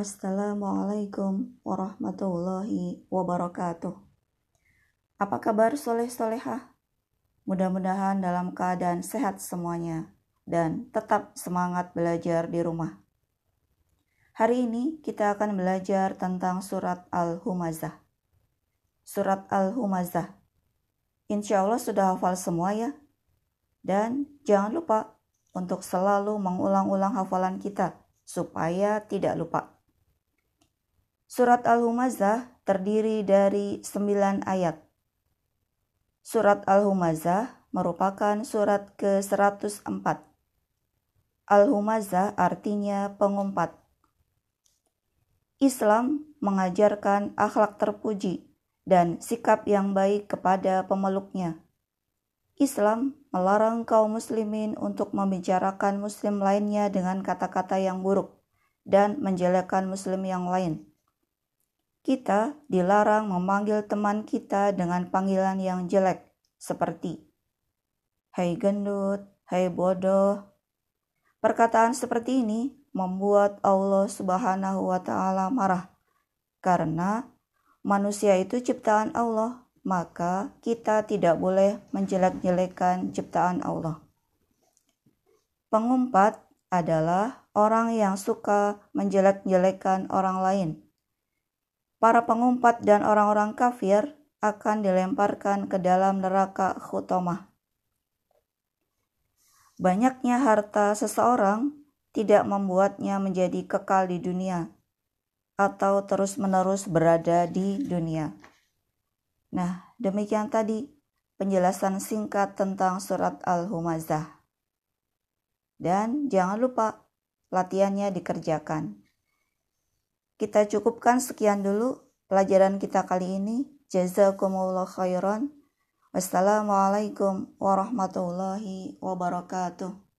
Assalamualaikum warahmatullahi wabarakatuh. Apa kabar soleh-solehah? Mudah-mudahan dalam keadaan sehat semuanya dan tetap semangat belajar di rumah. Hari ini kita akan belajar tentang surat Al-Humazah. Surat Al-Humazah. Insya Allah sudah hafal semua ya? Dan jangan lupa untuk selalu mengulang-ulang hafalan kita supaya tidak lupa. Surat Al-Humazah terdiri dari sembilan ayat. Surat Al-Humazah merupakan surat ke-104. Al-Humazah artinya pengumpat. Islam mengajarkan akhlak terpuji dan sikap yang baik kepada pemeluknya. Islam melarang kaum muslimin untuk membicarakan muslim lainnya dengan kata-kata yang buruk dan menjelekkan muslim yang lain. Kita dilarang memanggil teman kita dengan panggilan yang jelek, seperti "Hai gendut", "Hai bodoh". Perkataan seperti ini membuat Allah Subhanahu wa Ta'ala marah karena manusia itu ciptaan Allah, maka kita tidak boleh menjelek-jelekan ciptaan Allah. Pengumpat adalah orang yang suka menjelek-jelekan orang lain para pengumpat dan orang-orang kafir akan dilemparkan ke dalam neraka khutomah. Banyaknya harta seseorang tidak membuatnya menjadi kekal di dunia atau terus-menerus berada di dunia. Nah, demikian tadi penjelasan singkat tentang surat Al-Humazah. Dan jangan lupa latihannya dikerjakan. Kita cukupkan sekian dulu pelajaran kita kali ini. Jazakumullah khairan. Wassalamualaikum warahmatullahi wabarakatuh.